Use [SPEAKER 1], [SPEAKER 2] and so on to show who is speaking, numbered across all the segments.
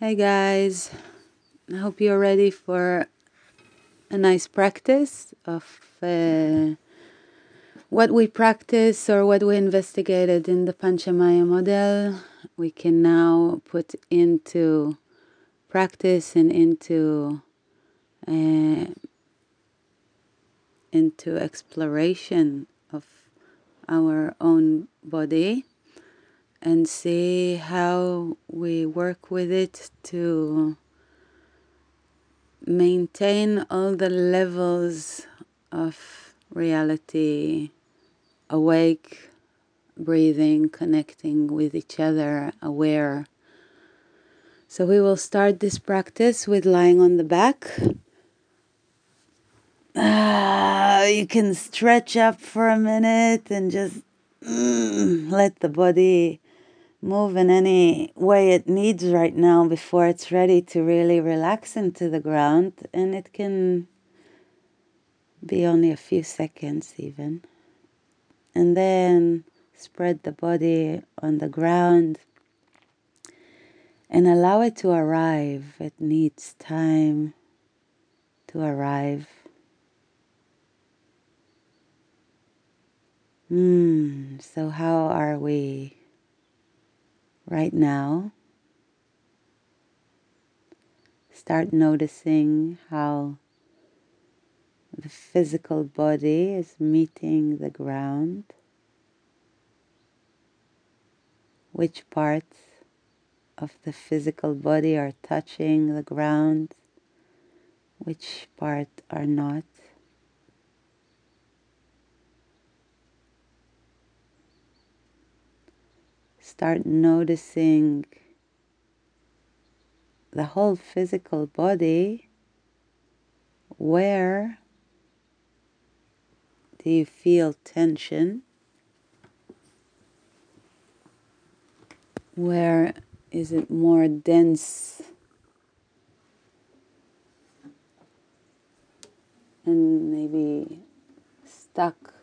[SPEAKER 1] Hey guys, I hope you're ready for a nice practice of uh, what we practice or what we investigated in the Panchamaya model. We can now put into practice and into uh, into exploration of our own body and see how we work with it to maintain all the levels of reality awake, breathing, connecting with each other, aware. So, we will start this practice with lying on the back. Uh, you can stretch up for a minute and just mm, let the body move in any way it needs right now before it's ready to really relax into the ground. And it can be only a few seconds, even. And then spread the body on the ground and allow it to arrive. It needs time to arrive. Hmm, so, how are we right now. Start noticing how the physical body is meeting the ground. Which parts of the physical body are touching the ground, which part are not. Start noticing the whole physical body. Where do you feel tension? Where is it more dense and maybe stuck?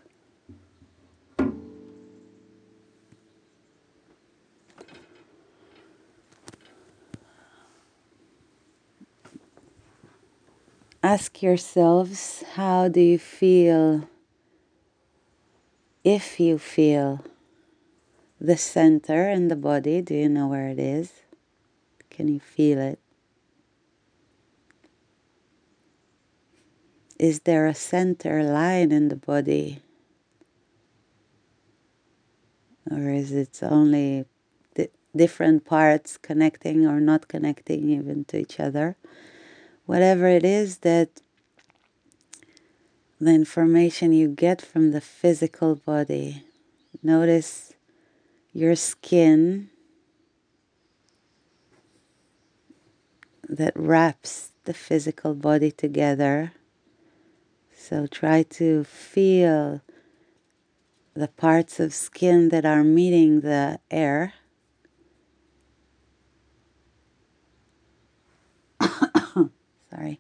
[SPEAKER 1] Ask yourselves how do you feel if you feel the center in the body? Do you know where it is? Can you feel it? Is there a center line in the body? Or is it only the different parts connecting or not connecting even to each other whatever it is that the information you get from the physical body. Notice your skin that wraps the physical body together. So try to feel the parts of skin that are meeting the air. Sorry.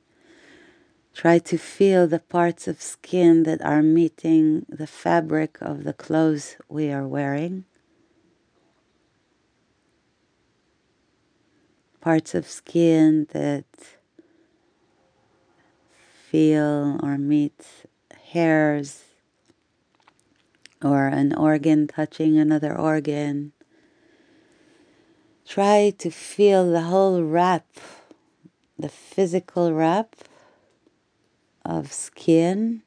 [SPEAKER 1] Try to feel the parts of skin that are meeting the fabric of the clothes we are wearing. Parts of skin that feel or meet hairs or an organ touching another organ. Try to feel the whole wrap the physical wrap of skin.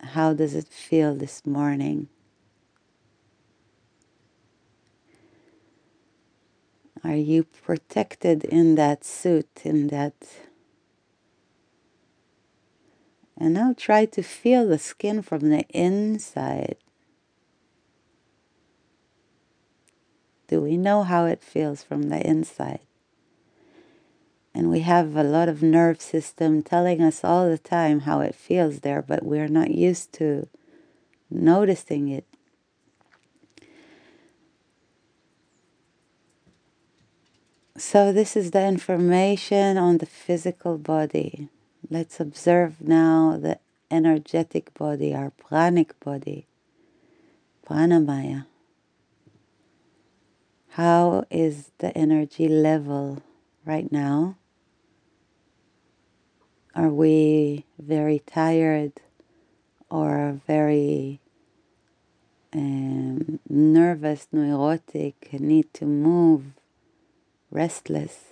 [SPEAKER 1] How does it feel this morning? Are you protected in that suit, in that? And now try to feel the skin from the inside. Do we know how it feels from the inside? And we have a lot of nerve system telling us all the time how it feels there, but we're not used to noticing it. So, this is the information on the physical body. Let's observe now the energetic body, our pranic body, pranamaya How is the energy level right now? Are we very tired or very um, nervous, neurotic, need to move, restless?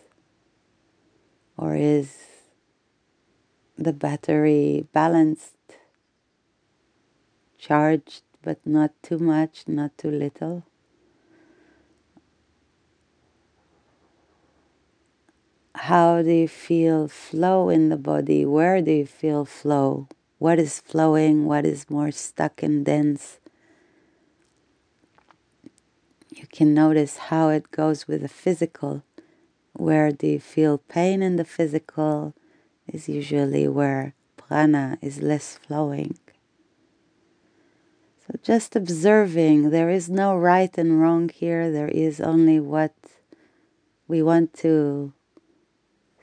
[SPEAKER 1] Or is the battery balanced, charged, but not too much, not too little? How do you feel flow in the body? Where do you feel flow? What is flowing? What is more stuck and dense? You can notice how it goes with the physical. Where do you feel pain in the physical is usually where prana is less flowing. So just observing, there is no right and wrong here, there is only what we want to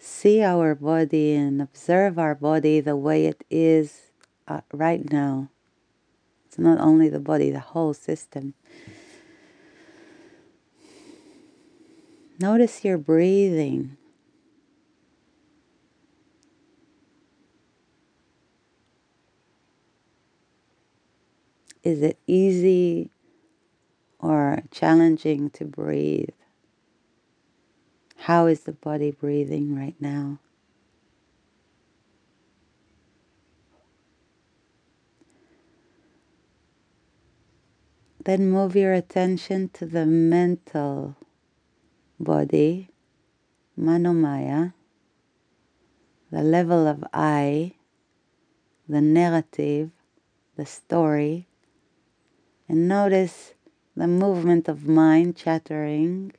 [SPEAKER 1] see our body and observe our body the way it is uh, right now. It's not only the body, the whole system. Notice your breathing. Is it easy or challenging to breathe? How is the body breathing right now? Then move your attention to the mental body, manomaya, the level of I, the narrative, the story, and notice the movement of mind chattering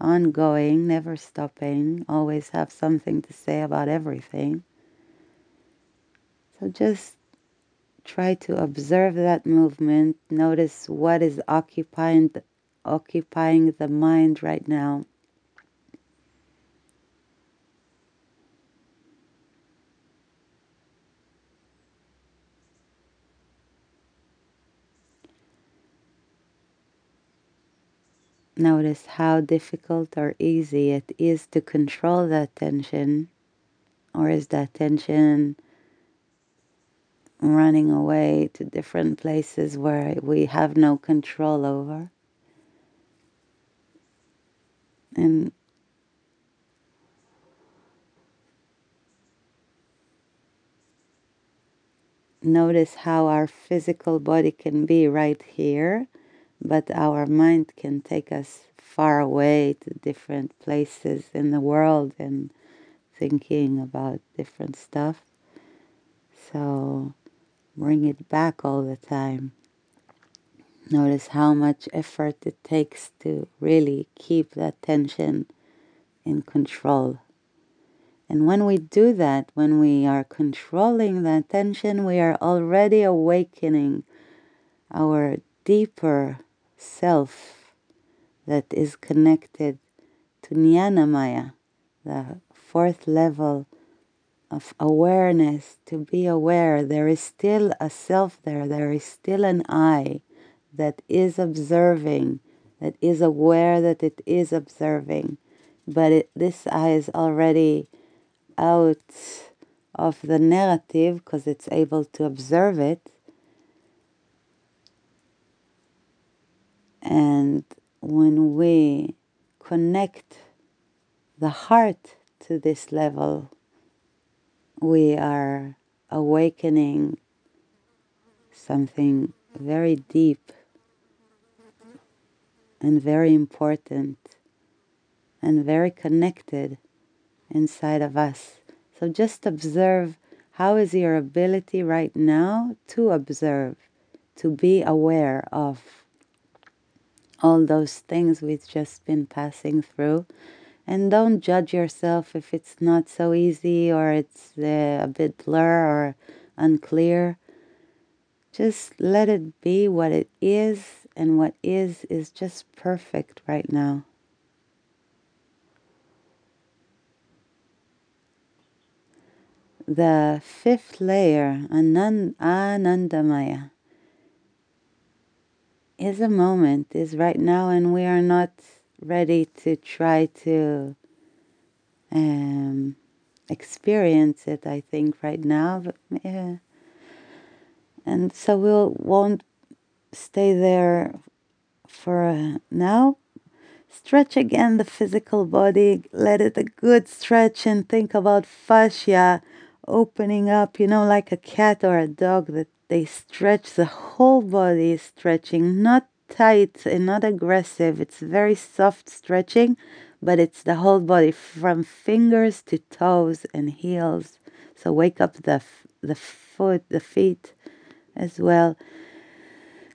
[SPEAKER 1] ongoing, never stopping, always have something to say about everything. So just try to observe that movement, notice what is occupying the, occupying the mind right now. Notice how difficult or easy it is to control the attention, or is the attention running away to different places where we have no control over? And notice how our physical body can be right here but our mind can take us far away to different places in the world and thinking about different stuff. So bring it back all the time. Notice how much effort it takes to really keep that tension in control. And when we do that, when we are controlling that tension, we are already awakening our deeper self that is connected to Jnanamaya, the fourth level of awareness, to be aware there is still a self there, there is still an I that is observing, that is aware that it is observing, but it, this I is already out of the narrative because it's able to observe it And when we connect the heart to this level, we are awakening something very deep and very important and very connected inside of us. So just observe how is your ability right now to observe, to be aware of all those things we've just been passing through. And don't judge yourself if it's not so easy or it's uh, a bit blur or unclear. Just let it be what it is, and what is is just perfect right now. The fifth layer, Anand- Anandamaya is a moment, is right now, and we are not ready to try to um, experience it, I think, right now. But, yeah. And so we'll won't stay there for uh, now. Stretch again the physical body, let it a good stretch, and think about fascia opening up, you know, like a cat or a dog that they stretch the whole body, is stretching, not tight and not aggressive. It's very soft stretching, but it's the whole body from fingers to toes and heels. So wake up the the foot, the feet as well.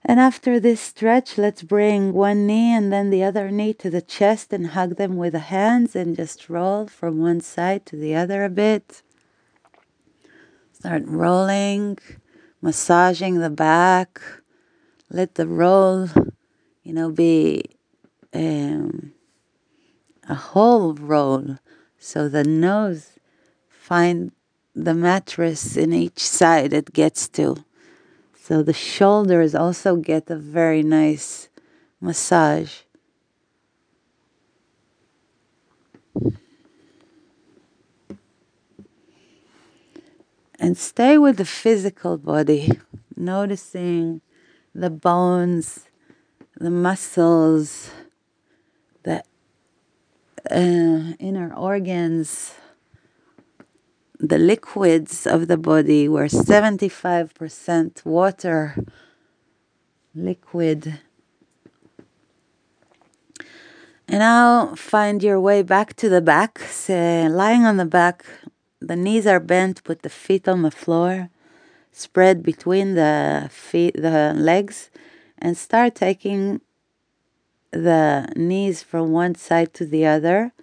[SPEAKER 1] And after this stretch, let's bring one knee and then the other knee to the chest and hug them with the hands and just roll from one side to the other a bit. Start rolling, massaging the back. Let the roll, you know, be um, a whole roll. So the nose find the mattress in each side it gets to. So the shoulders also get a very nice massage. And stay with the physical body, noticing the bones, the muscles, the uh, inner organs, the liquids of the body were 75% water liquid. And now find your way back to the back. So lying on the back, the knees are bent, put the feet on the floor, spread between the feet, the legs, and start taking the knees from one side to the other,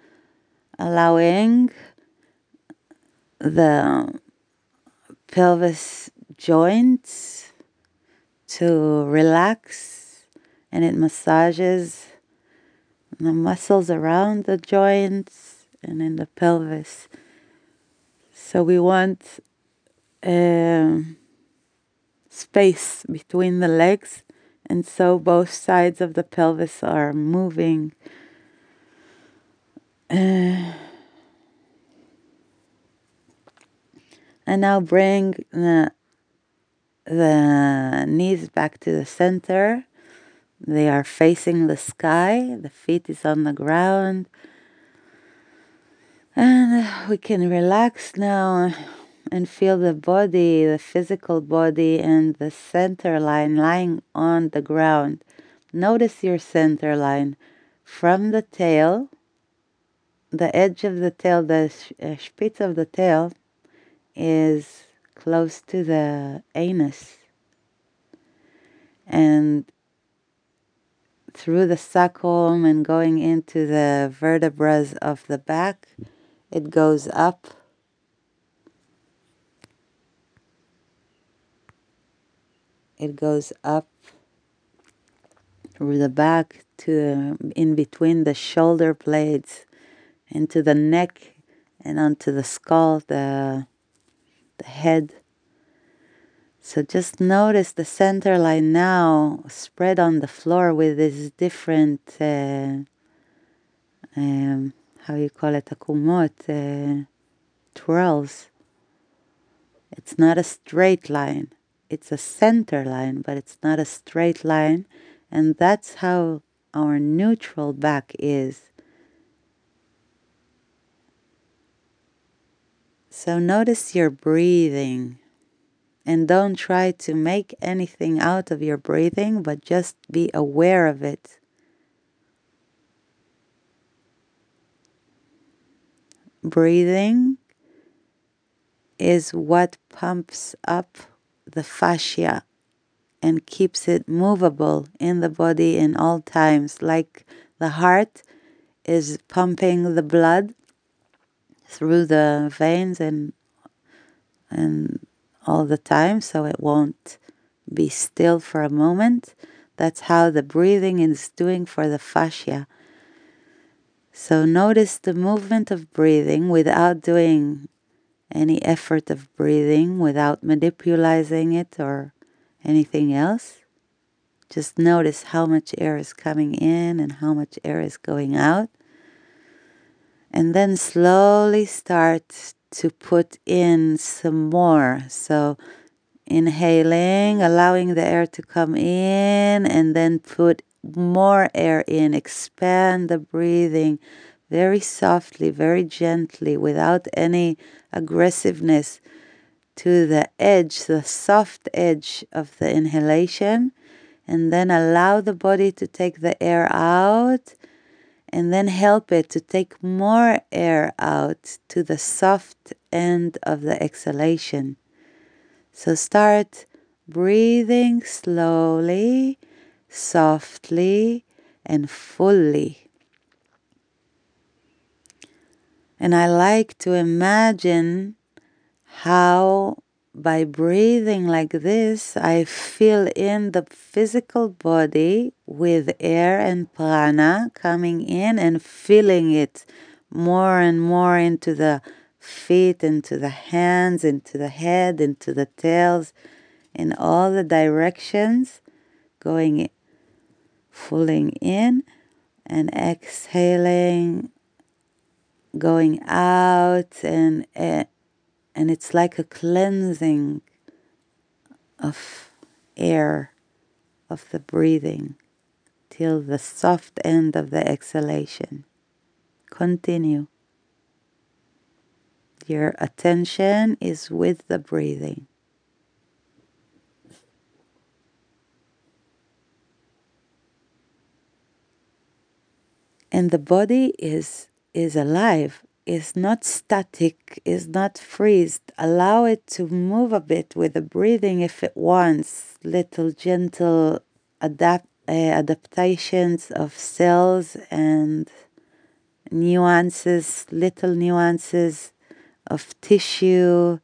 [SPEAKER 1] allowing the pelvis joints to relax and it massages the muscles around the joints and in the pelvis. So we want um, space between the legs, and so both sides of the pelvis are moving. Uh, And now bring the, the knees back to the center. They are facing the sky. The feet is on the ground. And we can relax now and feel the body, the physical body, and the center line lying on the ground. Notice your center line from the tail, the edge of the tail, the uh, spitz of the tail, is close to the anus. And through the sacrum and going into the vertebrae of the back, it goes up. It goes up through the back to in between the shoulder blades into the neck and onto the skull, the the head. So just notice the center line now spread on the floor with these different, uh, um, how you call it, akumot, uh, twirls. It's not a straight line. It's a center line, but it's not a straight line. And that's how our neutral back is. So notice your breathing and don't try to make anything out of your breathing, but just be aware of it. Breathing is what pumps up the fascia and keeps it movable in the body in all times, like the heart is pumping the blood through the veins and and all the time so it won't be still for a moment. That's how the breathing is doing for the fascia. So notice the movement of breathing without doing any effort of breathing, without manipulating it or anything else. Just notice how much air is coming in and how much air is going out. And then slowly start to put in some more. So, inhaling, allowing the air to come in, and then put more air in. Expand the breathing very softly, very gently, without any aggressiveness to the edge, the soft edge of the inhalation. And then allow the body to take the air out and then help it to take more air out to the soft end of the exhalation. So start breathing slowly, softly, and fully. And I like to imagine how by breathing like this, I fill in the physical body with air and prana coming in and filling it more and more into the feet, into the hands, into the head, into the tails, in all the directions, going, pulling in and exhaling going out and and it's like a cleansing of air of the breathing till the soft end of the exhalation. Continue. Your attention is with the breathing and the body is is alive, is not static, is not freezed. Allow it to move a bit with the breathing if it wants, little gentle adapt, uh, adaptations of cells and nuances, little nuances of tissue.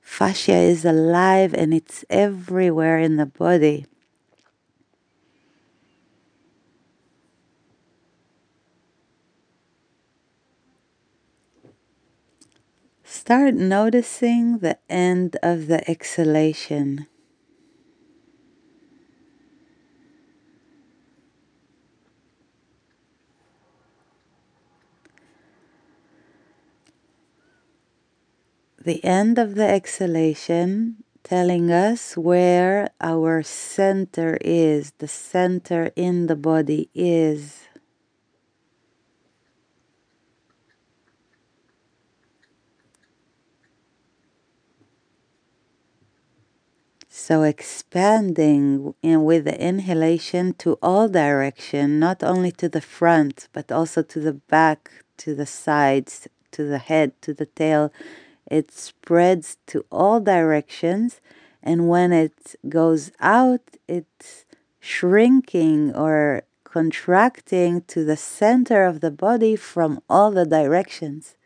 [SPEAKER 1] Fascia is alive and it's everywhere in the body. Start noticing the end of the exhalation. The end of the exhalation telling us where our center is, the center in the body is. So expanding in with the inhalation to all direction, not only to the front, but also to the back, to the sides, to the head, to the tail. It spreads to all directions. And when it goes out, it's shrinking or contracting to the center of the body from all the directions.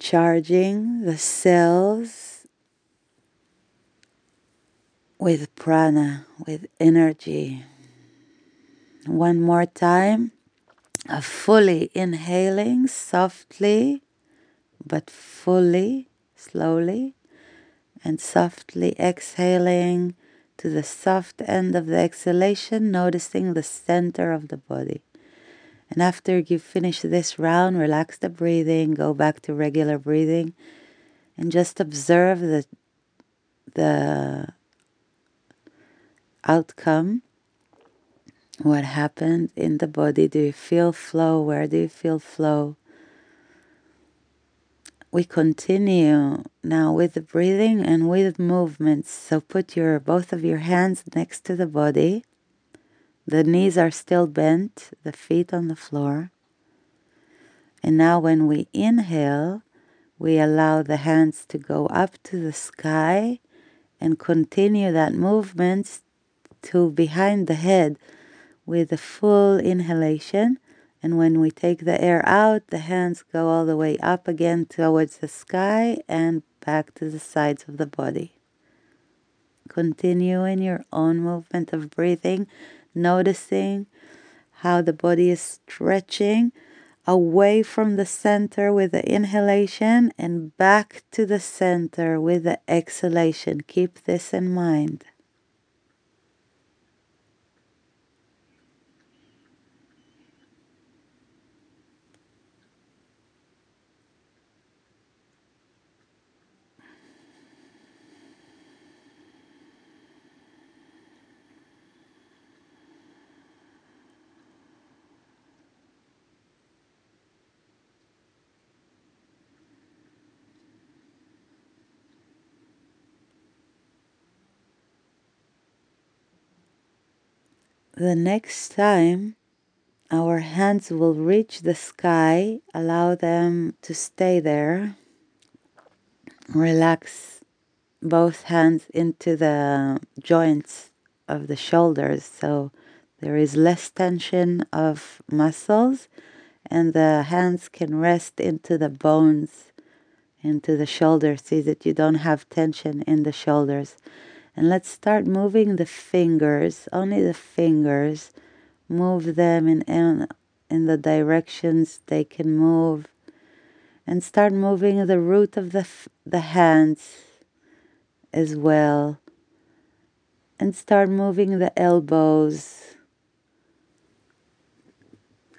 [SPEAKER 1] Charging the cells with prana, with energy. One more time, fully inhaling softly, but fully, slowly, and softly exhaling to the soft end of the exhalation, noticing the center of the body. And after you finish this round, relax the breathing, go back to regular breathing, and just observe the, the outcome. What happened in the body? Do you feel flow? Where do you feel flow? We continue now with the breathing and with movements. So put your both of your hands next to the body the knees are still bent, the feet on the floor. And now, when we inhale, we allow the hands to go up to the sky and continue that movement to behind the head with a full inhalation. And when we take the air out, the hands go all the way up again towards the sky and back to the sides of the body. Continue in your own movement of breathing noticing how the body is stretching, away from the center with the inhalation and back to the center with the exhalation. Keep this in mind. The next time our hands will reach the sky, allow them to stay there. Relax both hands into the joints of the shoulders so there is less tension of muscles and the hands can rest into the bones, into the shoulders. See that you don't have tension in the shoulders. And let's start moving the fingers, only the fingers. Move them in, in, in the directions they can move. And start moving the root of the, the hands as well. And start moving the elbows.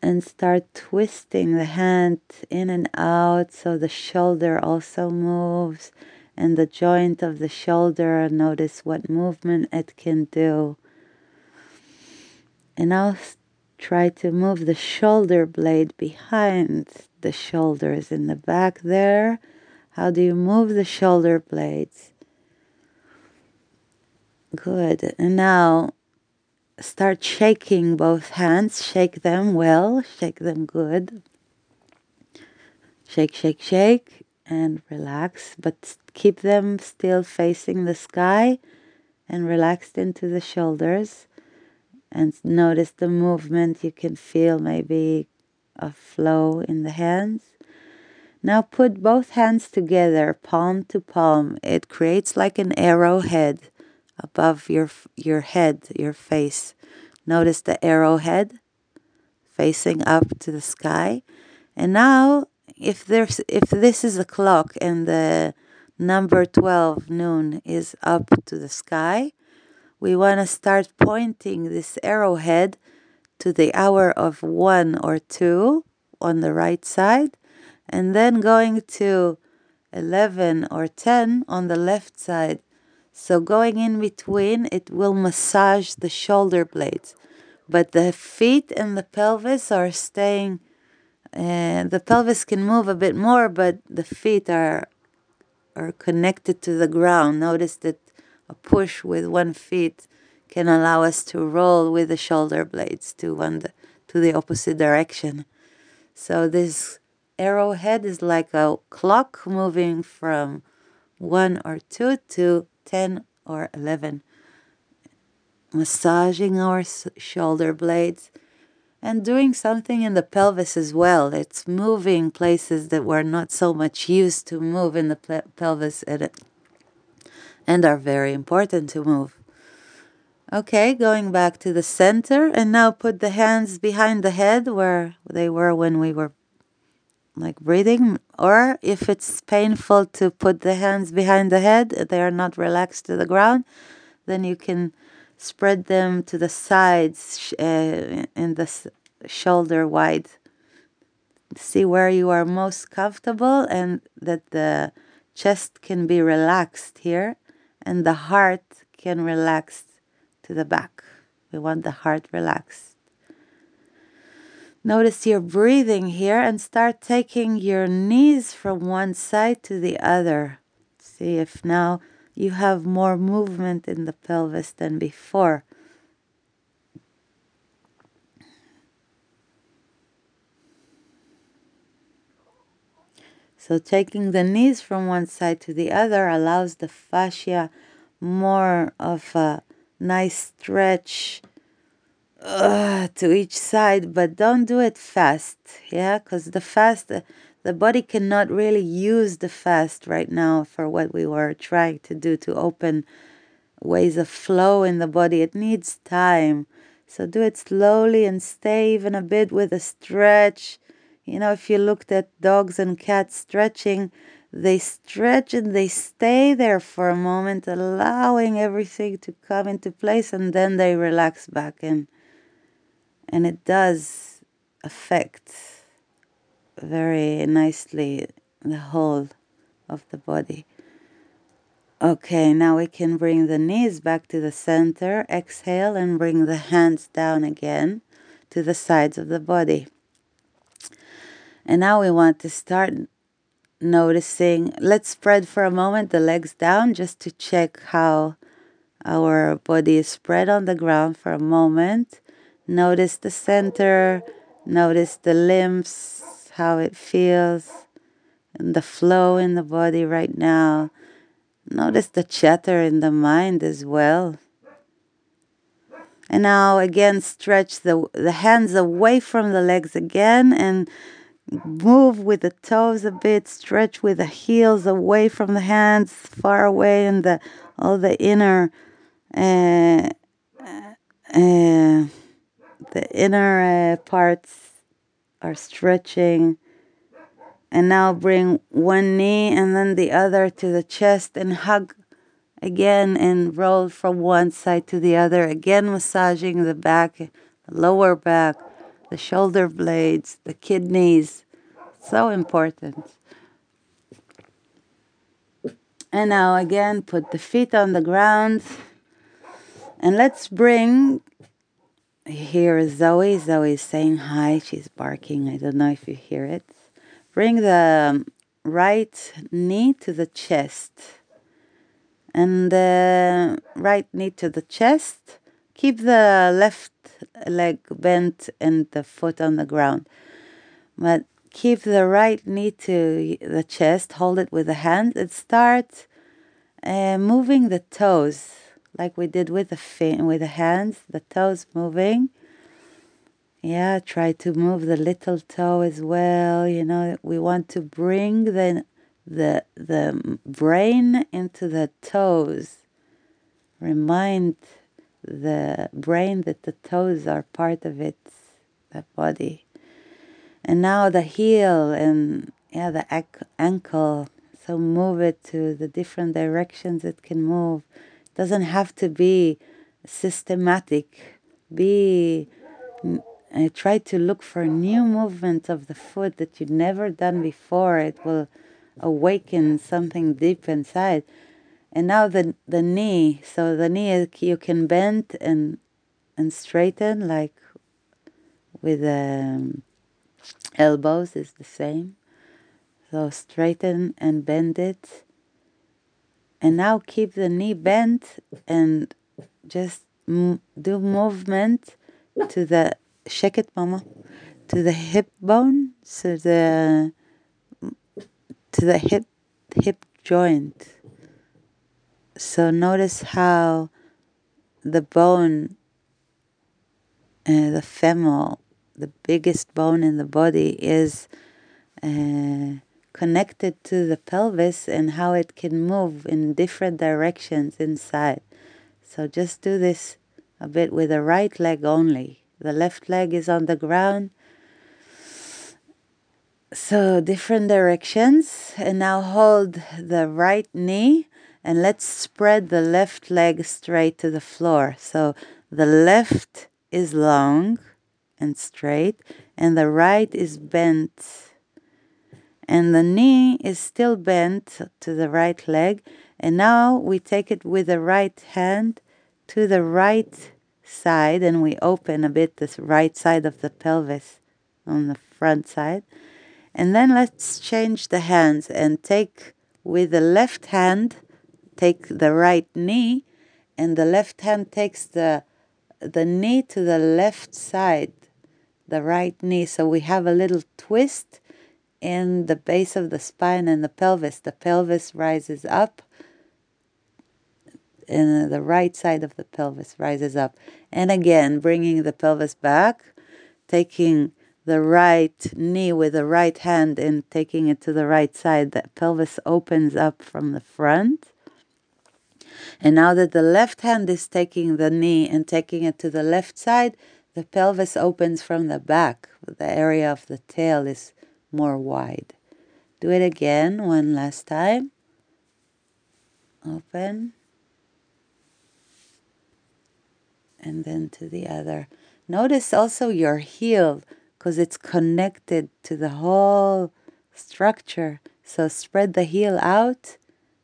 [SPEAKER 1] And start twisting the hand in and out so the shoulder also moves and the joint of the shoulder. Notice what movement it can do. And now try to move the shoulder blade behind the shoulders in the back there. How do you move the shoulder blades? Good. And now start shaking both hands. Shake them well. Shake them good. Shake, shake, shake and relax, but keep them still facing the sky and relaxed into the shoulders. And notice the movement. You can feel maybe a flow in the hands. Now put both hands together, palm to palm. It creates like an arrowhead above your your head, your face. Notice the arrowhead facing up to the sky. And now if there's if this is a clock and the number 12 noon is up to the sky we want to start pointing this arrowhead to the hour of 1 or 2 on the right side and then going to 11 or 10 on the left side. So going in between it will massage the shoulder blades. But the feet and the pelvis are staying and the pelvis can move a bit more, but the feet are are connected to the ground. Notice that a push with one feet can allow us to roll with the shoulder blades to one to the opposite direction. So this arrowhead is like a clock moving from one or two to ten or eleven, massaging our shoulder blades and doing something in the pelvis as well. It's moving places that we're not so much used to move in the pelvis and are very important to move. Okay, going back to the center, and now put the hands behind the head where they were when we were like breathing. Or if it's painful to put the hands behind the head, they are not relaxed to the ground, then you can spread them to the sides uh, in the shoulder wide. See where you are most comfortable and that the chest can be relaxed here and the heart can relax to the back. We want the heart relaxed. Notice your breathing here and start taking your knees from one side to the other. See if now you have more movement in the pelvis than before. So taking the knees from one side to the other allows the fascia more of a nice stretch uh, to each side, but don't do it fast, yeah, because the fast, the body cannot really use the fast right now for what we were trying to do to open ways of flow in the body. It needs time. So do it slowly and stay even a bit with a stretch You know, if you looked at dogs and cats stretching, they stretch and they stay there for a moment, allowing everything to come into place, and then they relax back in. And it does affect very nicely the whole of the body. Okay, now we can bring the knees back to the center. Exhale and bring the hands down again to the sides of the body. And now we want to start noticing. Let's spread for a moment the legs down just to check how our body is spread on the ground for a moment. Notice the center, notice the limbs, how it feels, and the flow in the body right now. Notice the chatter in the mind as well. And now again, stretch the, the hands away from the legs again and move with the toes a bit, stretch with the heels away from the hands, far away, and the all the inner, uh, uh, the inner uh, parts are stretching. And now bring one knee and then the other to the chest and hug again and roll from one side to the other. Again, massaging the back, the lower back, the shoulder blades, the kidneys. So important. And now again, put the feet on the ground. And let's bring. Here is Zoe. Zoe saying hi. She's barking. I don't know if you hear it. Bring the right knee to the chest and the right knee to the chest. Keep the left leg bent and the foot on the ground. But keep the right knee to the chest, hold it with the hand, and start uh, moving the toes like we did with the fin- with the hands, the toes moving yeah, try to move the little toe as well. You know, we want to bring the the the brain into the toes. Remind the brain that the toes are part of it, the body. And now the heel and yeah, the ankle. So move it to the different directions it can move. Doesn't have to be systematic. Be I try to look for new movements of the foot that you've never done before. It will awaken something deep inside. And now the the knee. So the knee you can bend and and straighten like with the um, elbows is the same. So straighten and bend it. And now keep the knee bent and just do movement to the shake it, mama, to the hip bone, to the to the hip hip joint. So notice how the bone, uh, the femoral, the biggest bone in the body, is uh, connected to the pelvis and how it can move in different directions inside. So just do this a bit with the right leg only. The left leg is on the ground. So different directions. And now hold the right knee and let's spread the left leg straight to the floor. So the left is long and straight and the right is bent. And the knee is still bent to the right leg. And now we take it with the right hand to the right side and we open a bit this right side of the pelvis on the front side. And then let's change the hands and take with the left hand, take the right knee, and the left hand takes the the knee to the left side, the right knee. So we have a little twist in the base of the spine and the pelvis. The pelvis rises up and the right side of the pelvis rises up. And again, bringing the pelvis back, taking the right knee with the right hand and taking it to the right side. The pelvis opens up from the front. And now that the left hand is taking the knee and taking it to the left side, the pelvis opens from the back. The area of the tail is more wide. Do it again, one last time. Open. And then to the other. Notice also your heel because it's connected to the whole structure. So spread the heel out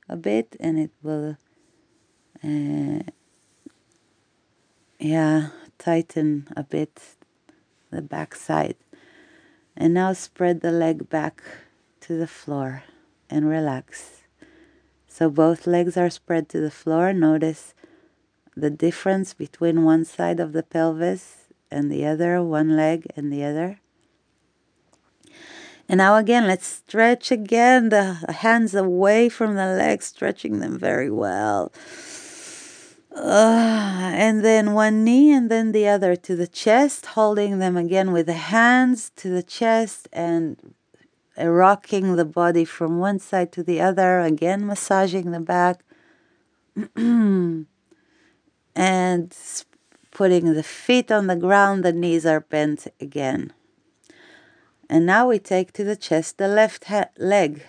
[SPEAKER 1] a bit and it will, uh, yeah, tighten a bit the back side. And now spread the leg back to the floor and relax. So both legs are spread to the floor. Notice the difference between one side of the pelvis and the other, one leg and the other. And now again, let's stretch again the hands away from the legs, stretching them very well. Uh, and then one knee and then the other to the chest, holding them again with the hands to the chest and rocking the body from one side to the other, again massaging the back. and putting the feet on the ground, the knees are bent again. And now we take to the chest the left leg.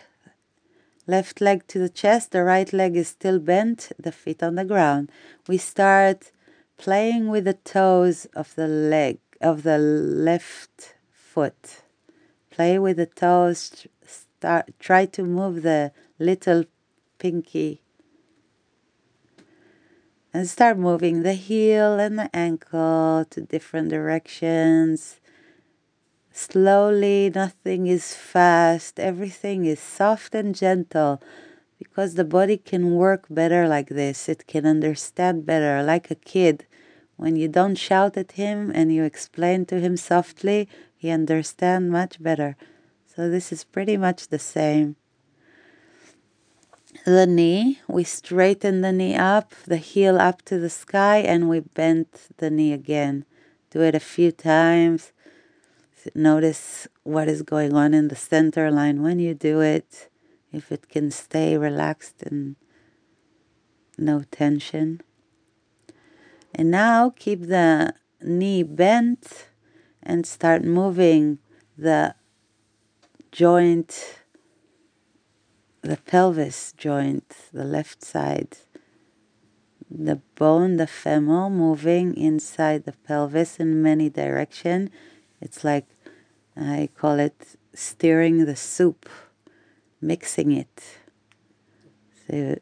[SPEAKER 1] Left leg to the chest, the right leg is still bent, the feet on the ground. We start playing with the toes of the leg, of the left foot. Play with the toes, start, try to move the little pinky and start moving the heel and the ankle to different directions. Slowly, nothing is fast, everything is soft and gentle because the body can work better like this. It can understand better, like a kid. When you don't shout at him and you explain to him softly, he understands much better. So, this is pretty much the same the knee. We straighten the knee up, the heel up to the sky, and we bend the knee again. Do it a few times. Notice what is going on in the center line when you do it, if it can stay relaxed and no tension. And now keep the knee bent and start moving the joint the pelvis joint, the left side, the bone, the femur moving inside the pelvis in many direction. It's like I call it stirring the soup, mixing it. So,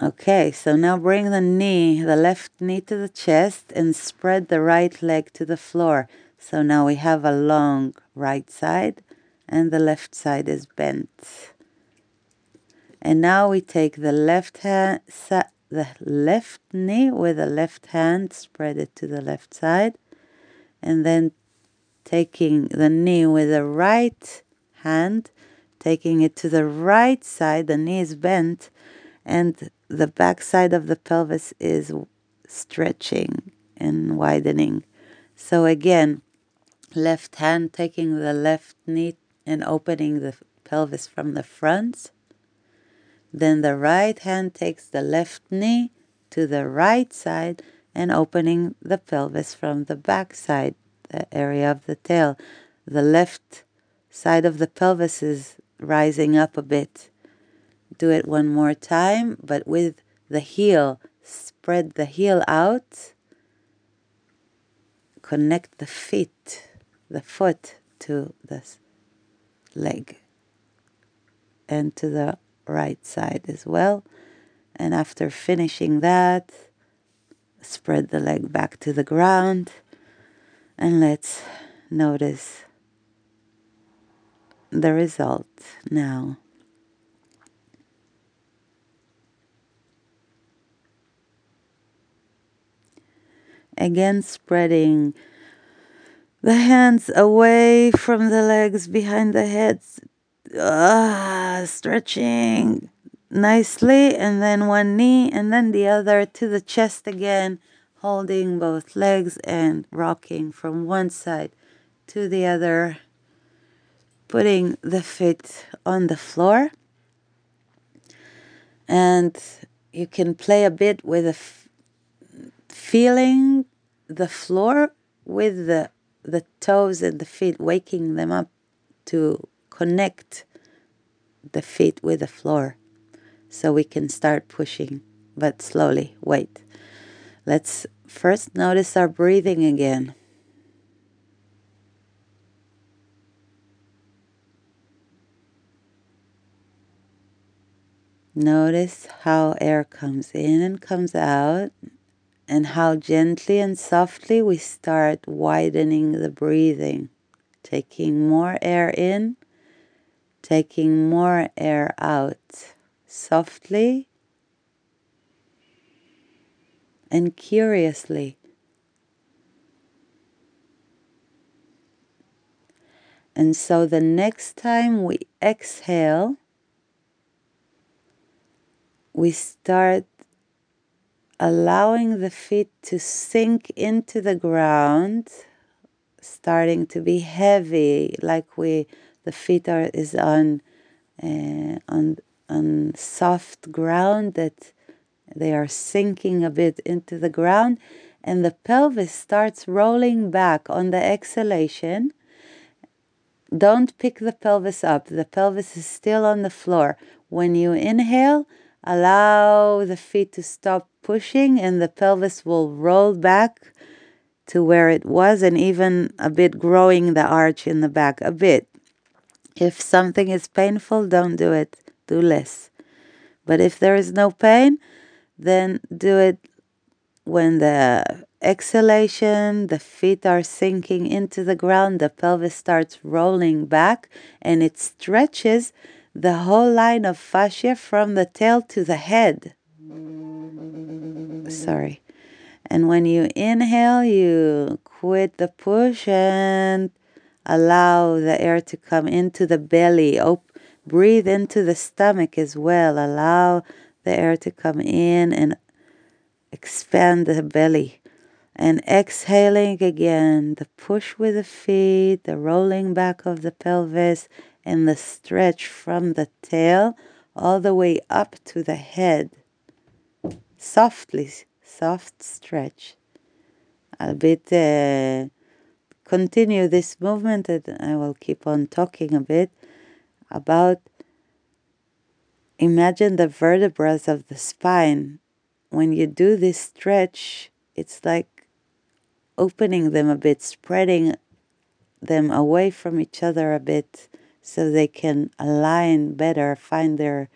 [SPEAKER 1] okay, so now bring the knee, the left knee to the chest and spread the right leg to the floor. So now we have a long right side and the left side is bent. And now we take the left hand, the left knee with the left hand, spread it to the left side, and then taking the knee with the right hand, taking it to the right side, the knee is bent, and the back side of the pelvis is stretching and widening. So again, left hand taking the left knee and opening the pelvis from the front. Then the right hand takes the left knee to the right side and opening the pelvis from the back side, the area of the tail. The left side of the pelvis is rising up a bit. Do it one more time, but with the heel. Spread the heel out. Connect the feet, the foot to the leg and to the right side as well. And after finishing that, spread the leg back to the ground and let's notice the result now. Again, spreading the hands away from the legs behind the heads. Ah, stretching nicely, and then one knee, and then the other to the chest again, holding both legs and rocking from one side to the other, putting the feet on the floor. And you can play a bit with a f- feeling the floor with the the toes and the feet, waking them up to connect the feet with the floor so we can start pushing, but slowly. Wait. Let's first notice our breathing again. Notice how air comes in and comes out, and how gently and softly we start widening the breathing, taking more air in, taking more air out, softly and curiously. And so the next time we exhale, we start allowing the feet to sink into the ground, starting to be heavy, like we the feet are is on uh, on on soft ground that they are sinking a bit into the ground, and the pelvis starts rolling back on the exhalation. Don't pick the pelvis up. The pelvis is still on the floor. When you inhale, Allow the feet to stop pushing and the pelvis will roll back to where it was and even a bit growing the arch in the back a bit. If something is painful, don't do it. Do less. But if there is no pain, then do it when the exhalation, the feet are sinking into the ground, the pelvis starts rolling back and it stretches the whole line of fascia from the tail to the head. Sorry. And when you inhale, you quit the push and allow the air to come into the belly. Breathe into the stomach as well. Allow the air to come in and expand the belly. And exhaling again, the push with the feet, the rolling back of the pelvis, and the stretch from the tail all the way up to the head. Softly, soft stretch. A bit uh, continue this movement and I will keep on talking a bit about imagine the vertebrae of the spine. When you do this stretch, it's like opening them a bit, spreading them away from each other a bit so they can align better, find their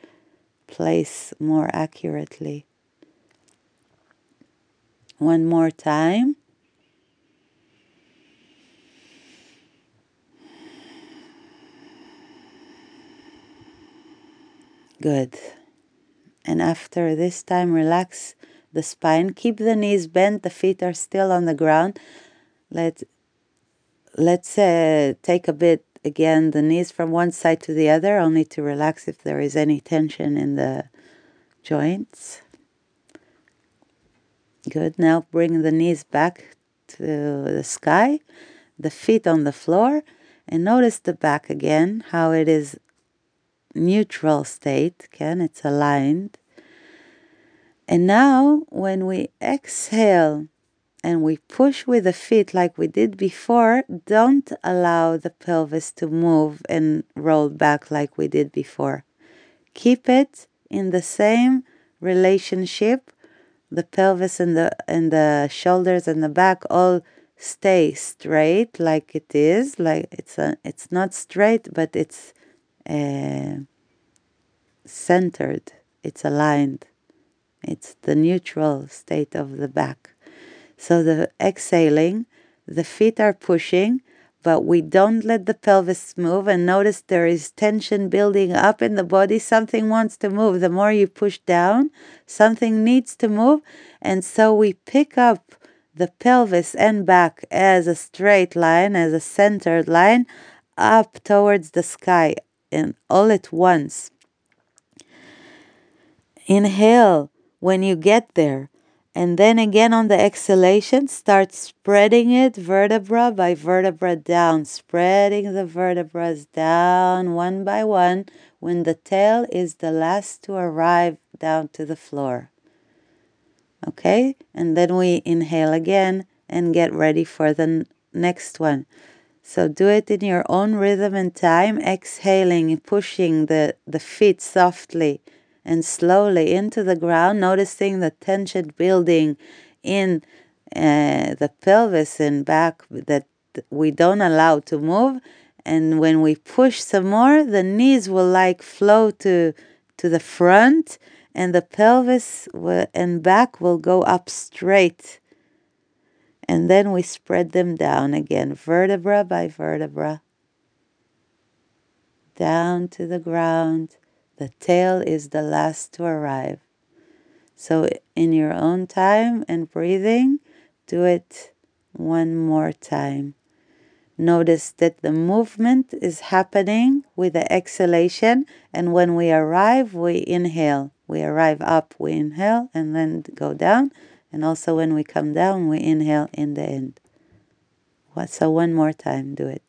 [SPEAKER 1] place more accurately. One more time. Good. And after this time, relax the spine. Keep the knees bent. The feet are still on the ground. Let let's uh, take a bit again the knees from one side to the other, only to relax if there is any tension in the joints. Good. Now bring the knees back to the sky, the feet on the floor, and notice the back again, how it is neutral state, can it's aligned. And now when we exhale, and we push with the feet like we did before, don't allow the pelvis to move and roll back like we did before. Keep it in the same relationship. The pelvis and the and the shoulders and the back all stay straight like it is. Like it's a, it's not straight, but it's uh, centered. It's aligned. It's the neutral state of the back. So the exhaling, the feet are pushing, but we don't let the pelvis move. And notice there is tension building up in the body. Something wants to move. The more you push down, something needs to move. And so we pick up the pelvis and back as a straight line, as a centered line, up towards the sky, and all at once. Inhale when you get there. And then again on the exhalation, start spreading it vertebra by vertebra down, spreading the vertebrae down one by one when the tail is the last to arrive down to the floor. Okay? And then we inhale again and get ready for the next one. So do it in your own rhythm and time, exhaling, pushing the, the feet softly and slowly into the ground, noticing the tension building in uh, the pelvis and back that we don't allow to move. And when we push some more, the knees will like flow to, to the front and the pelvis will, and back will go up straight. And then we spread them down again, vertebra by vertebra, down to the ground. The tail is the last to arrive. So, in your own time and breathing, do it one more time. Notice that the movement is happening with the exhalation, and when we arrive, we inhale. We arrive up, we inhale, and then go down. And also, when we come down, we inhale in the end. So, one more time, do it.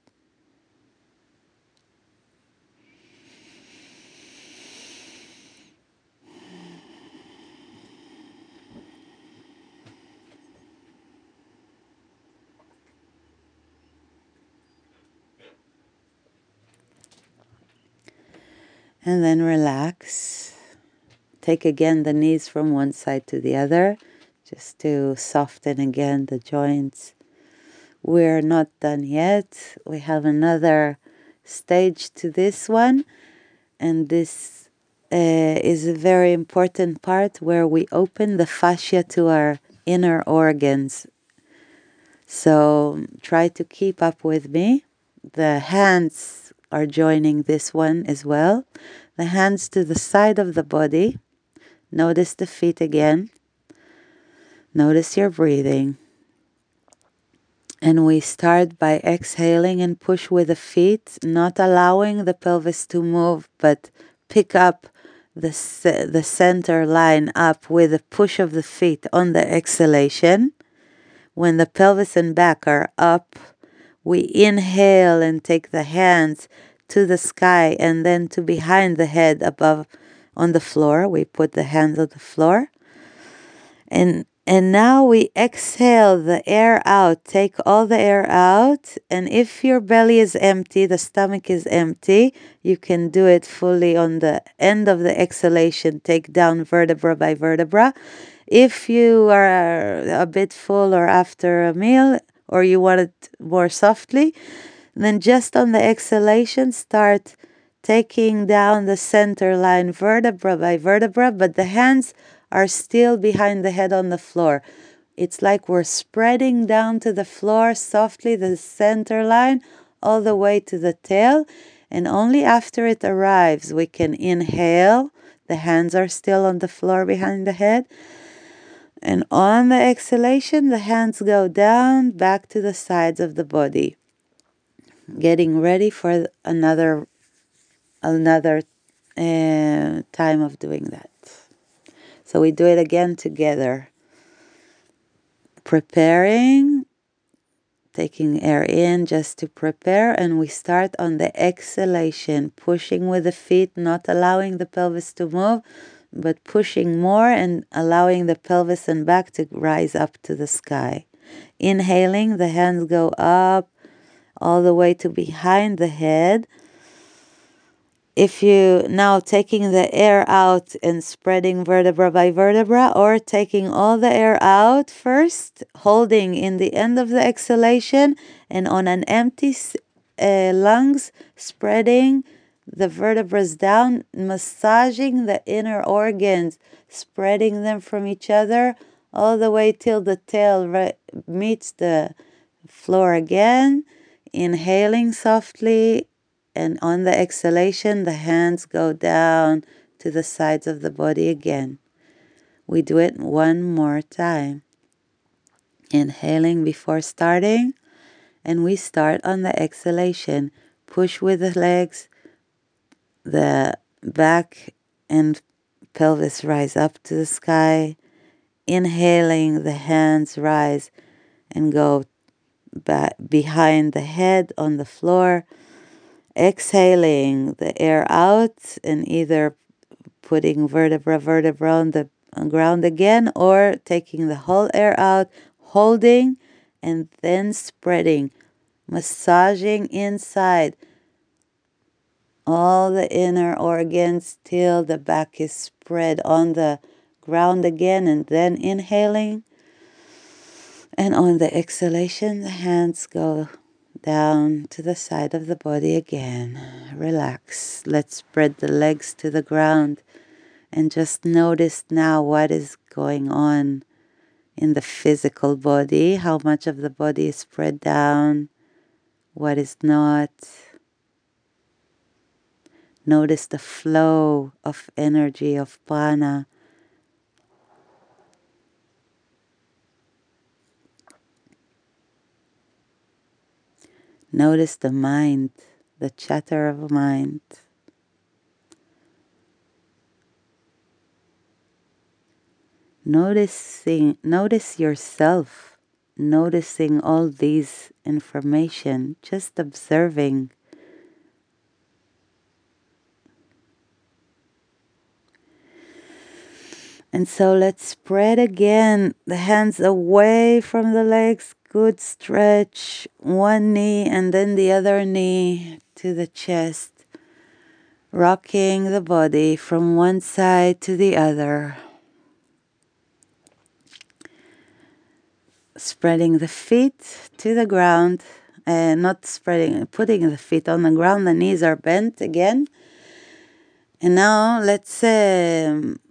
[SPEAKER 1] And then relax. Take again the knees from one side to the other, just to soften again the joints. We're not done yet. We have another stage to this one, and this uh, is a very important part where we open the fascia to our inner organs. So try to keep up with me. The hands are joining this one as well. The hands to the side of the body. Notice the feet again. Notice your breathing. And we start by exhaling and push with the feet, not allowing the pelvis to move, but pick up the, the center line up with the push of the feet on the exhalation. When the pelvis and back are up, we inhale and take the hands to the sky and then to behind the head above on the floor. We put the hands on the floor. And and now we exhale the air out. Take all the air out. And if your belly is empty, the stomach is empty, you can do it fully on the end of the exhalation. Take down vertebra by vertebra. If you are a bit full or after a meal, or you want it more softly, then just on the exhalation, start taking down the center line vertebra by vertebra, but the hands are still behind the head on the floor. It's like we're spreading down to the floor softly, the center line, all the way to the tail. And only after it arrives, we can inhale. The hands are still on the floor behind the head. And on the exhalation, the hands go down back to the sides of the body. Getting ready for another another uh, time of doing that. So we do it again together. Preparing, taking air in just to prepare, and we start on the exhalation, pushing with the feet, not allowing the pelvis to move, but pushing more and allowing the pelvis and back to rise up to the sky. Inhaling, the hands go up all the way to behind the head. If you now taking the air out and spreading vertebra by vertebra, or taking all the air out first, holding in the end of the exhalation, and on an empty uh, lungs, spreading the vertebrae down, massaging the inner organs, spreading them from each other all the way till the tail re- meets the floor again. Inhaling softly, and on the exhalation, the hands go down to the sides of the body again. We do it one more time. Inhaling before starting, and we start on the exhalation. Push with the legs, the back and pelvis rise up to the sky. Inhaling, the hands rise and go back behind the head on the floor. Exhaling the air out and either putting vertebra vertebra on the ground again or taking the whole air out, holding and then spreading, massaging inside all the inner organs till the back is spread on the ground again, and then inhaling. And on the exhalation, the hands go down to the side of the body again. Relax. Let's spread the legs to the ground and just notice now what is going on in the physical body, how much of the body is spread down, what is not. Notice the flow of energy of prana. Notice the mind, the chatter of mind. Noticing, notice yourself, noticing all these information, just observing. And so let's spread again the hands away from the legs. Good stretch. One knee and then the other knee to the chest. Rocking the body from one side to the other. Spreading the feet to the ground. And not spreading, putting the feet on the ground. The knees are bent again. And now let's um,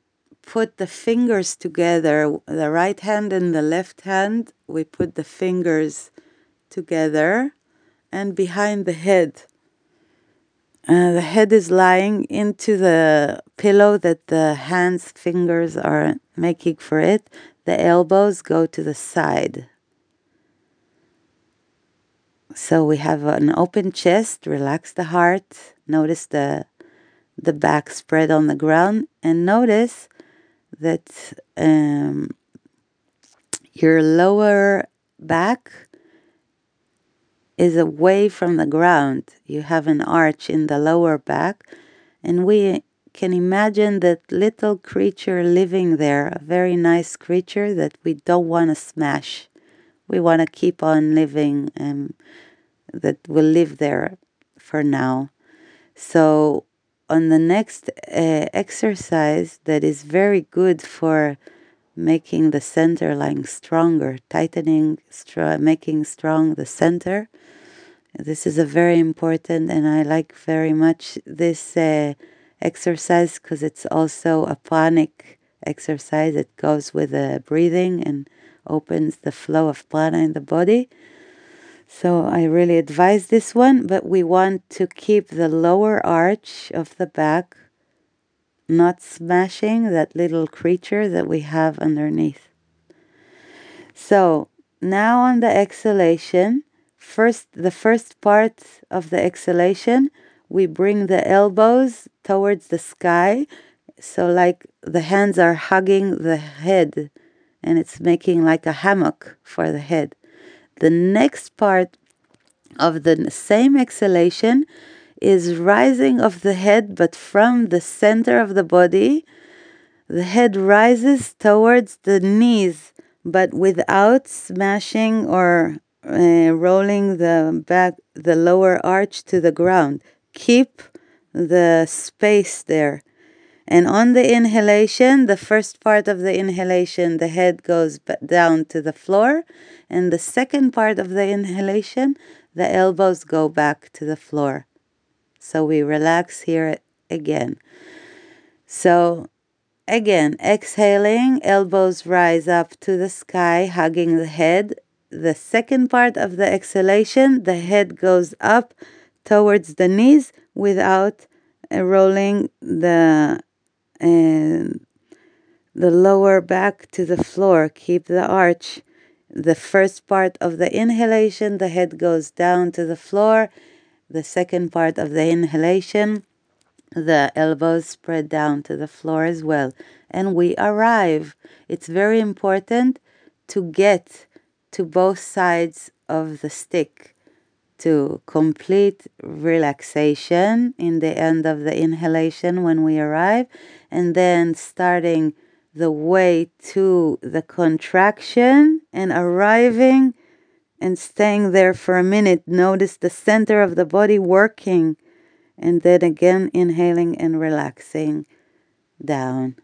[SPEAKER 1] put the fingers together, the right hand and the left hand, we put the fingers together and behind the head. Uh, the head is lying into the pillow that the hands' fingers are making for it. The elbows go to the side. So we have an open chest, relax the heart, notice the the back spread on the ground, and notice that um, your lower back is away from the ground. You have an arch in the lower back, and we can imagine that little creature living there, a very nice creature that we don't want to smash. We want to keep on living, and that will live there for now. So on the next uh, exercise that is very good for making the center line stronger, tightening, str- making strong the center. This is a very important, and I like very much this uh, exercise because it's also a pranic exercise. It goes with the breathing and opens the flow of prana in the body. So I really advise this one, but we want to keep the lower arch of the back not smashing that little creature that we have underneath. So now on the exhalation, first the first part of the exhalation, we bring the elbows towards the sky. So like the hands are hugging the head and it's making like a hammock for the head. The next part of the same exhalation is rising of the head, but from the center of the body, the head rises towards the knees, but without smashing or uh, rolling the back, the lower arch to the ground. Keep the space there. And on the inhalation, the first part of the inhalation, the head goes down to the floor. And the second part of the inhalation, the elbows go back to the floor. So we relax here again. So again, exhaling, elbows rise up to the sky, hugging the head. The second part of the exhalation, the head goes up towards the knees without uh, rolling the and the lower back to the floor. Keep the arch. The first part of the inhalation, the head goes down to the floor. The second part of the inhalation, the elbows spread down to the floor as well. And we arrive. It's very important to get to both sides of the stick to complete relaxation in the end of the inhalation when we arrive, and then starting the way to the contraction and arriving and staying there for a minute. Notice the center of the body working, and then again inhaling and relaxing down.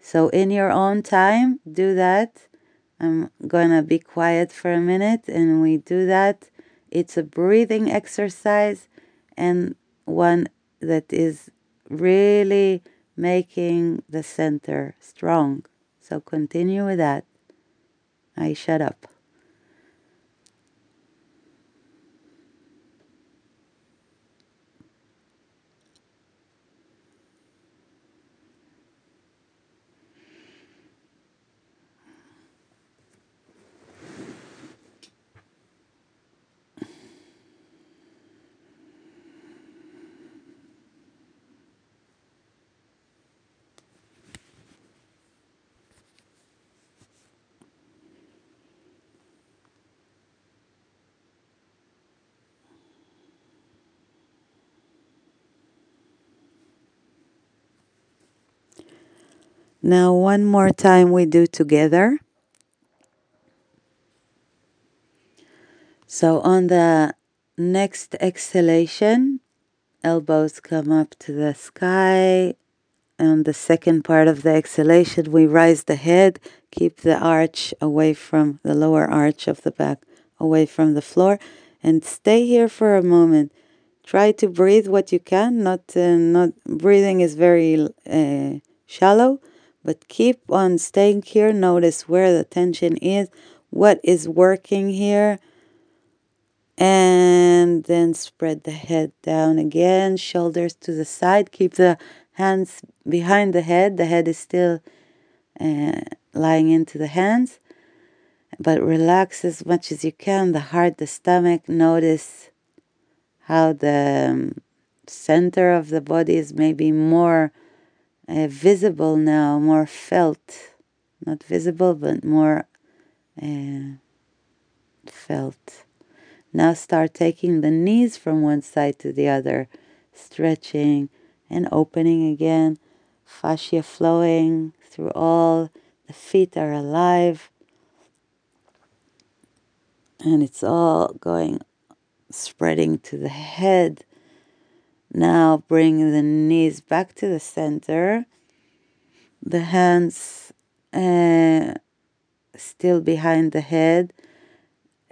[SPEAKER 1] So, in your own time, do that. I'm gonna be quiet for a minute and we do that. It's a breathing exercise and one that is really making the center strong. So continue with that. I shut up. Now, one more time, we do together. So, on the next exhalation, elbows come up to the sky. On the second part of the exhalation, we rise the head, keep the arch away from the lower arch of the back, away from the floor, and stay here for a moment. Try to breathe what you can. Not, uh, not breathing is very uh, shallow but keep on staying here. Notice where the tension is, what is working here. And then spread the head down again, shoulders to the side. Keep the hands behind the head. The head is still uh, lying into the hands. But relax as much as you can the heart, the stomach. Notice how the um, center of the body is maybe more uh, visible now, more felt. Not visible, but more uh, felt. Now start taking the knees from one side to the other, stretching and opening again. Fascia flowing through all. The feet are alive. And it's all going, spreading to the head now bring the knees back to the center. The hands uh, still behind the head.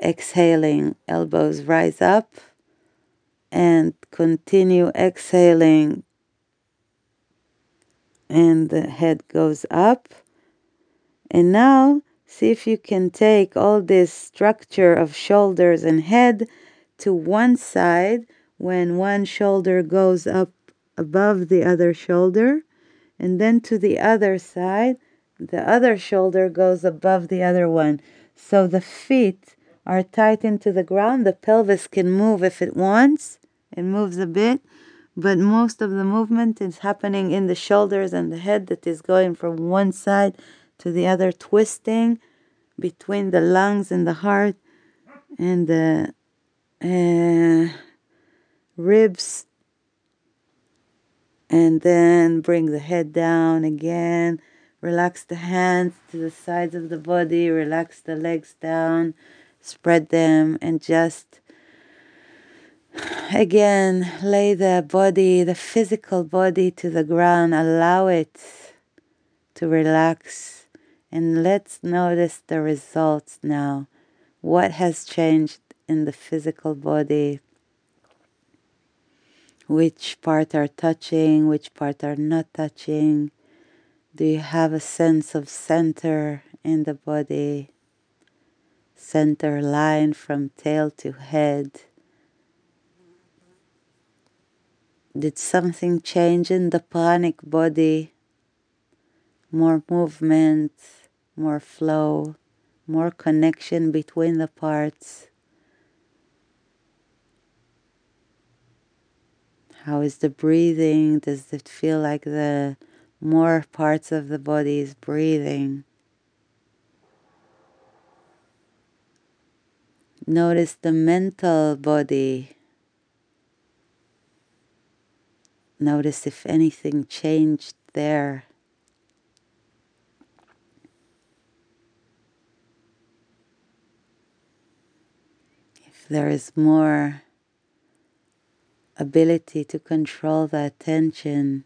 [SPEAKER 1] Exhaling, elbows rise up. And continue exhaling. And the head goes up. And now see if you can take all this structure of shoulders and head to one side when one shoulder goes up above the other shoulder, and then to the other side, the other shoulder goes above the other one. So the feet are tight into the ground. The pelvis can move if it wants, it moves a bit, but most of the movement is happening in the shoulders and the head that is going from one side to the other, twisting between the lungs and the heart and the. Uh, ribs. And then bring the head down again. Relax the hands to the sides of the body. Relax the legs down. Spread them and just again lay the body, the physical body to the ground. Allow it to relax. And let's notice the results now. What has changed in the physical body? Which part are touching, which part are not touching. Do you have a sense of center in the body? Center line from tail to head. Did something change in the pranic body? More movement, more flow, more connection between the parts. How is the breathing? Does it feel like the more parts of the body is breathing? Notice the mental body. Notice if anything changed there. If there is more ability to control the attention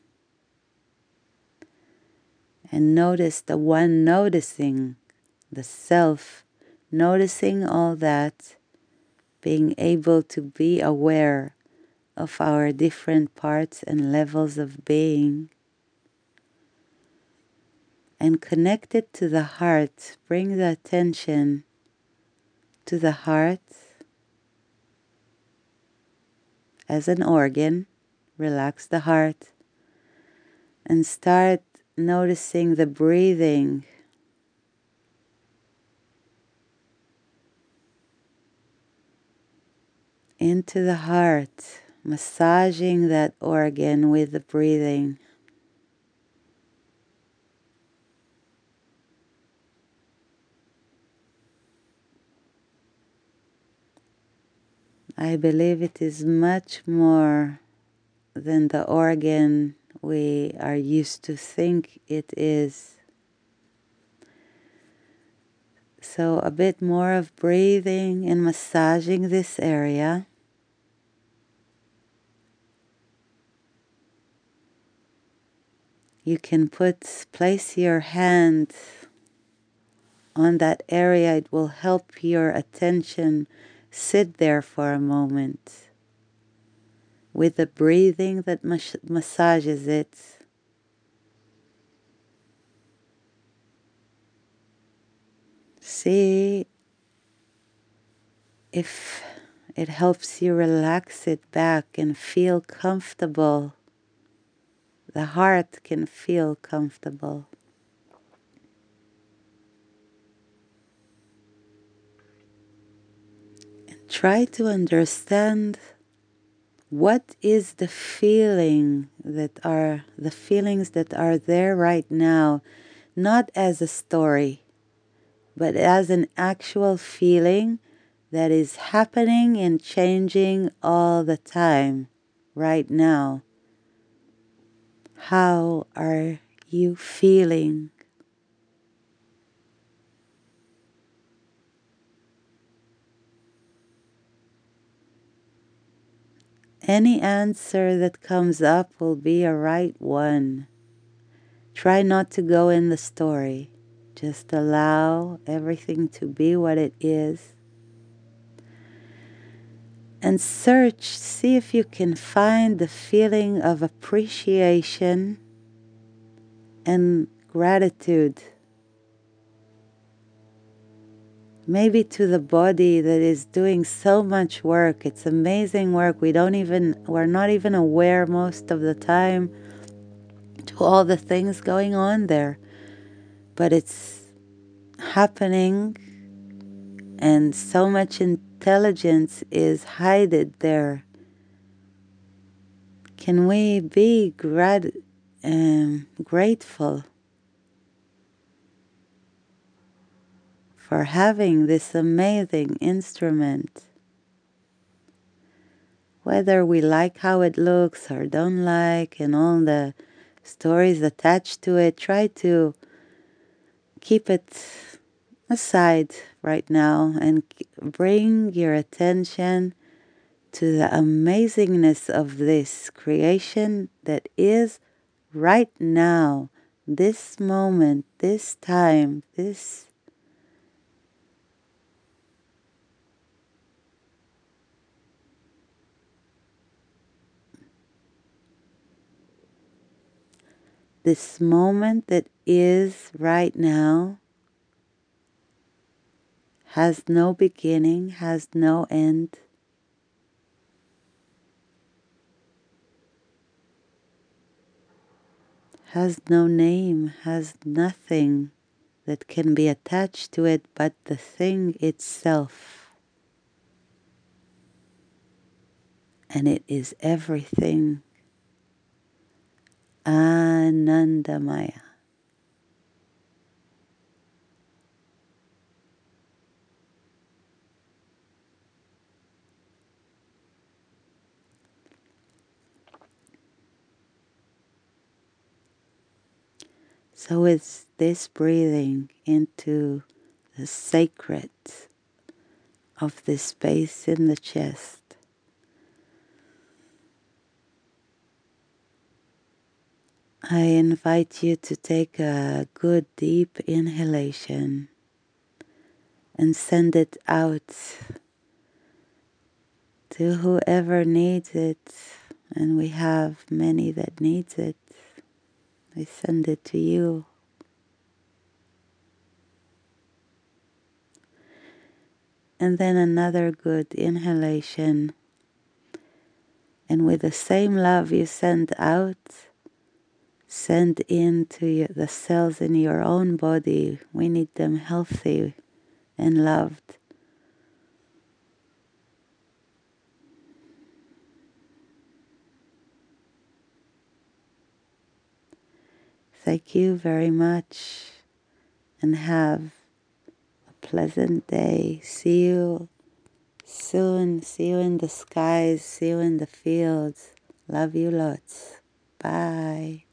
[SPEAKER 1] and notice the one noticing the self, noticing all that, being able to be aware of our different parts and levels of being. And connected to the heart, bring the attention to the heart as an organ. Relax the heart and start noticing the breathing. Into the heart, massaging that organ with the breathing. I believe it is much more than the organ we are used to think it is. So, a bit more of breathing and massaging this area. You can put place your hand on that area. It will help your attention sit there for a moment with the breathing that mas- massages it. See if it helps you relax it back and feel comfortable. The heart can feel comfortable. Try to understand what is the feeling that are the feelings that are there right now not as a story but as an actual feeling that is happening and changing all the time right now. How are you feeling Any answer that comes up will be a right one. Try not to go in the story. Just allow everything to be what it is. And search, see if you can find the feeling of appreciation and gratitude maybe to the body that is doing so much work. It's amazing work. We don't even, we're not even aware most of the time to all the things going on there. But it's happening, and so much intelligence is hidden there. Can we be grat- um, grateful? For having this amazing instrument. Whether we like how it looks or don't like, and all the stories attached to it, try to keep it aside right now and bring your attention to the amazingness of this creation that is right now, this moment, this time, this this moment that is right now has no beginning, has no end. Has no name, has nothing that can be attached to it but the thing itself. And it is everything Anandamaya. So it's this breathing into the sacred of this space in the chest. I invite you to take a good deep inhalation and send it out to whoever needs it. And we have many that needs it. I send it to you. And then another good inhalation. And with the same love you send out send into the cells in your own body we need them healthy and loved Thank you very much and have a pleasant day. See you soon. See you in the skies. See you in the fields. Love you lots. Bye.